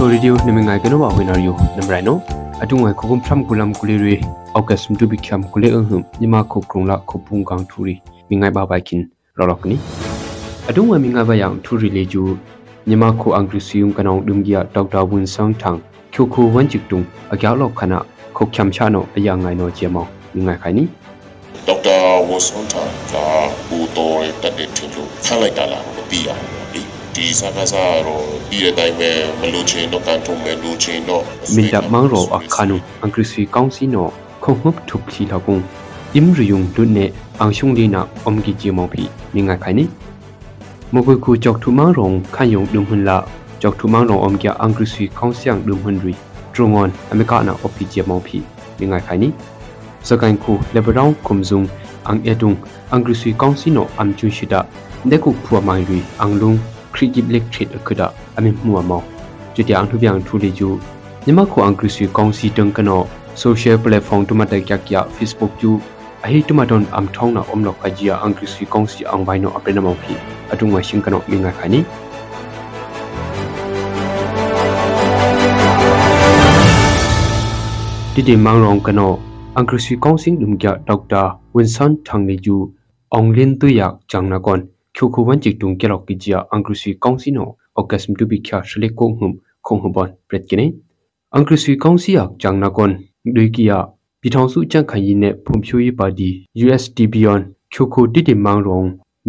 Pure Radio နမငိုင်ကနောဝေနာရီယိုနမရိုင်နိုအတုငွေခုကုမ်ဖရမ်ကူလမ်ကူလီရီအောက်ကစမ်တူဘီချမ်ကူလေအဟမ်ညီမခုကရုံလာခုပုန်ကောင်ထူရီမိငိုင်ဘာဘိုင်ခင်ရောလောကနီအတုငွေမိငိုင်ဘာယောင်ထူရီလေကျူညီမခုအင်္ဂရိစီယုံကနောင်ဒုံဂီယာဒေါက်တာဝင်းဆောင်ထန်းကျူခုဝန်ချစ်တုံအကြောက်လောက်ခနာခုချမ်ချာနိုအယာငိုင်နိုဂျေမောင်မိငိုင်ခိုင်နီဒေါက်တာဝင်းဆောင်ထန်းကဘူတော်တက်တဲ့ထင်လို့ခန့်လိုက်တာလားမသိရဘူးလေ ဒီစကားစားတော့ဒီအတိုင်းပဲမလို့ချင်းတော့ကန်ထုံးမယ်လို့ချင်းတော့မင်ဒမောင်ရောအခါနုအင်္ဂရိစီကောင်စီနိုခုံမှုထုပ်ခီလောက်ကုံอิมรยุงดุนเนอังชุงลีนาอมกิจิมองพีมิงาไขนี่มกุคูจอกทุมังรองขันยงดุมหุนละจอกทุมังรองอมกีอังกฤษข้องเสียงดุมหุนรีตรงอนอเมริกานาอปิจิมองพีมิงาไขนี่สกังคูเลบรองคุมซุงอังเอดุงอังกฤษข้องสิโนอัมจุนชิดาเดกุพัวมังรีอังลุง ခရီကိဘလက်ထရစ်အခုဒအမေမှုအမောကျတဲ့အန်ထူပြန်ထူလီကျူမြမခုအန်ကရစီကောင်စီတန်ကနော social platform တမတက်ကြက်ကြ Facebook ကျူအဟိတမတွန်အမ်ထောင်းနာအုံလောက်ခကြီးအန်ကရစီကောင်စီအန်ဝိုင်းနောအပရနမောင်ခီအတုငါရှင်ကနောမင်းငါခါနီဒီဒီမောင်ရောင်ကနောအန်ကရစီကောင်စီလုံကြဒေါက်တာဝင်းဆန်ထန်လီကျူအောင်လင်းတူရချန်နာကွန် နာကွန်ဒွေကီယာပြည်ထောင်စုကြံ့ခိုင်ရေးနဲ့ဖွံ့ဖြိုးရေးပါတီ USDP on ချိုခိုတီတီမောင်ရုံ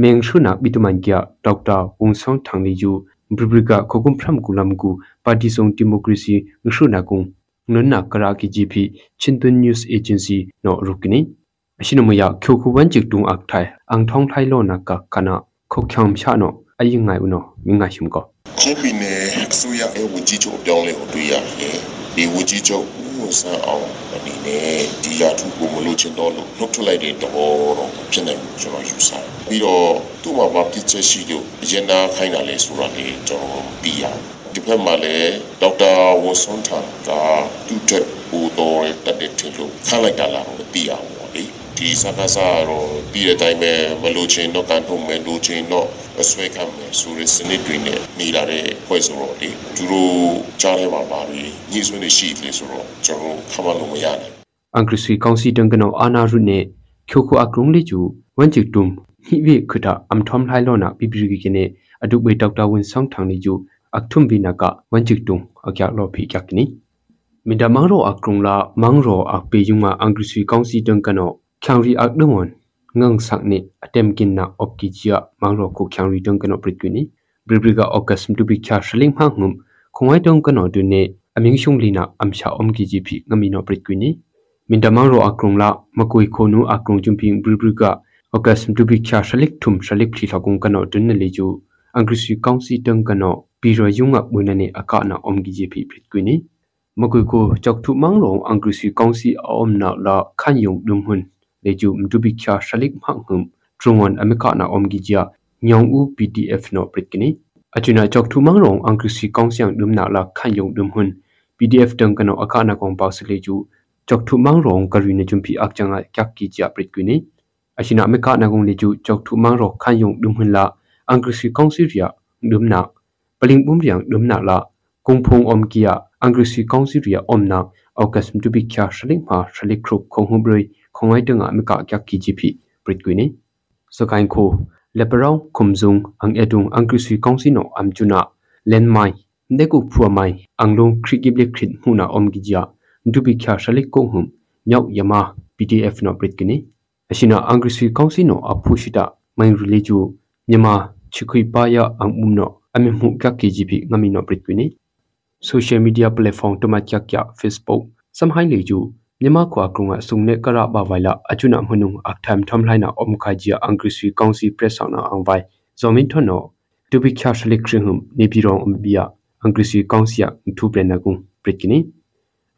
မင်းရှုနာဘီတမန်ကျဒေါက်တာဝုံဆောင်ထန်လီယူဘရဘရကခိုကုမ်ဖရမ်ကူလမ်ကူပါတီဆုံဒီမိုကရေစီငရှုနာကုံနွန်းနာကရာကီ GP ချင်းတွန် news agency နော်ရုကနီအရှိနမယခိုခုဝန်ချစ်တုံအခထိုင်အန်ထောင်းထိုင်လောနာကကနာ ခုတ်ချမ်ချာနော်အရင်ငိုင်ဦးနော်မင်းငါရှိမကောချင်းပီနယ်အစိုးရအဝကြီးချုပ်အပြောင်းလဲကိုတွေ့ရတယ်ဒီဝကြီးချုပ်ဦးဆန်းအောင်အနေနဲ့ဒီရာထူးကိုမလို့ချင်တော့လို့နှုတ်ထွက်လိုက်တဲ့တော့တော့ဖြစ်နိုင်ဘူးကျွန်တော်ယူဆတယ်ပြီးတော့သူ့မှာဘာဖြစ်ချက်ရှိလို့အရင်နာခိုင်းတာလဲဆိုတာလေကျွန်တော်ပြီးရဒီဘက်မှာလည်းဒေါက်တာဝွန်ဆွန်ထန်ကသူ့တက်ဟိုတော့တက်တဲ့ထင်လို့ခန့်လိုက်တာလားမသိရဘူးပေါ့လေ ဒီစကားစားတော့ပြီးတဲ့အတိုင်းပဲမလို့ချင်းတော့ကန်ထုံးမယ်လို့ချင်းတော့အဆွဲခံမယ်ဆိုတဲ့စနစ်တွေနဲ့နေလာတဲ့ဖွဲ့ဆိုတော့လေသူတို့ကြားထဲမှာပါပြီးညှိစွန်းနေရှိတယ်ဆိုတော့ကျွန်တော်ခမလို့မရနိုင်အင်္ဂရိစီကောင်စီတန်ကနောအာနာရုနေခိုခိုအကရုံလေးကျူဝန်ချီတုံဟိဝေခတာအမ်ထမ်လှိုင်လောနာပိပိရီကိနေအဒုဘေဒေါက်တာဝင်းဆောင်ထန်လေးကျူအထုံဘီနာကဝန်ချီတုံအကြလောဖိကကနီမင်ဒမန်ရောအကရုံလာမန်ရောအပေယုံမှာအင်္ဂရိစီကောင်စီတန်ကနော ချောင်ရီအကဒမွန်ငန်းဆက်နေအတမ်ကင်နာအော့ကီဂျီယာမန်ရောကိုချောင်ရီတန်ကနောပရိကွနီဘရီဘရီကအော့ကတ်စမ်တူဘီချာရှလင်းမှငုံခုံဝိုင်တုံကနောဒုနေအမင်းရှုံလီနာအမ်ချာအုံကီဂျီဖီငမီနောပရိကွနီမင်တမန်ရောအကရုံလာမကွေခိုနူအကရုံဂျုံပင်းဘရီ ဘရီကအော့ကတ်စမ်တူဘီချာရှလိကထုမ်ရှလိကဖီလကုံကနောဒုနေလီဂျူအင်္ဂရိစီကောင်စီတန်ကနောပီရောယုံငါမွေနနေအကနာအုံကီဂျီဖီပရိကွနီမကွေကိုကြောက်ထုမန်ရောအင်္ဂရိစီကောင်စီအုံနာလာခန်ယုံဒုံဟွန်းလေကျူမတူဘီချာရှလိကမငုံထရုံဝန်အမေကနာအုံဂီဂျာညောင်ဦး PDF နော်ပရစ်ကနီအချူနာကြောက်ထူမန်ရောင်အင်္ဂရိစီကောင်စီယံဒုံနာလာခန်ယုံဒုံဟွန်း PDF တန်ကနောအခါနာကောင်ပေါစလေကျူကြောက်ထူမန်ရောင်ကရီနေဂျုံပီအခချငါကက်ကီဂျာပရစ်ကနီအချီနာအမေကနာကောင်လေကျူကြောက်ထူမန်ရောခန်ယုံဒုံဟွန်းလာအင်္ဂရိစီကောင်စီရီယာဒုံနာပလင်ဘုံရီယံဒုံနာလာကုံဖုံအုံကီယာအင်္ဂရိစီကောင်စီရီယာအုံနာအောက်ကစမ်တူဘီချာရှလိမာရှလိခရုခုံဟုဘရီ ခငိုင်တငါမကကကီဂျီပီပရစ်ကွီနီစကိုင်းခိုလေပရောင်ခုံဇုံအန်အဒုံအန်ကရစီကောင်စီနိုအမ်ချူနာလန်မိုင်ဒေကုဖွာမိုင်အန်လုံခရီကိဘလက်ခရစ်မှုနာအုံဂီဂျာဒူဘီခါရှလိကုံဟုံမြောက်ယမာ PDF နော်ပရစ်ကွီနီအရှင်နာအန်ကရစီကောင်စီနိုအဖူရှိတာမိုင်ရီလီဂျူမြန်မာချီခွိပါယအမ်အုံနောအမေမှုကကီဂျီပီငမီနောပရစ်ကွီနီ social media platform တမချက်က Facebook စမ်ဟိုင်းလီဂျူ မြန်မာခွာကရုံအစုံနဲ့ကရဘဝိုင်လာအချွနမနုံအခထမ်ထမ်လှိုင်းနာအုံခါဂျီအန်ဂရစီကောင်စီပရက်ဆောင်နာအန်ဝိုင်ဇော်မင်ထွနောတူဘီချာရှလိခရင်ဟုမ်နေပြည်တော်အမဘီယာအန်ဂရစီကောင်စီယထူပရနကုံပရစ်ကနီ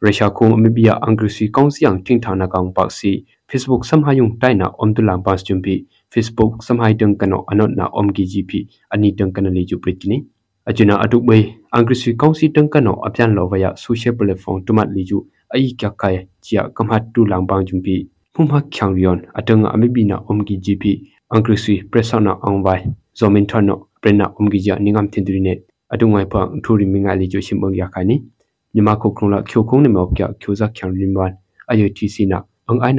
ရရှာခုံအမဘီယာအန်ဂရစီကောင်စီယန်တင်ထာနာကောင်ပတ်စီ Facebook စမ်ဟာယုံတိုင်နာအုံတူလန်ပတ်ဂျွမ်ပီ Facebook စမ်ဟိုင်တန်ကနောအနော့နာအုံဂီဂျီပီအနီတန်ကနလီဂျူပရစ်ကနီအချွနာအတုဘေအန်ဂရစီကောင်စီတန်ကနောအပြန်လောဝယဆိုရှယ်ပလက်ဖောင်းတမတ်လီဂျူ အီကကဲ chia kamhat tu lang bang jumpi phumha khyang rion atanga amibina omgi gp angrisi presana angwai zomin thano prena omgi ja ningam thindri ne အတုငိုင်ဖန်ထူရီမင်္ဂလီကျရှင်မရခိုင်နီမြမခုခုံလာချိုခုံးနေမောက်ပြချိုဇက်ချန်ရင်ဝန်အယတီစီနာအင်အို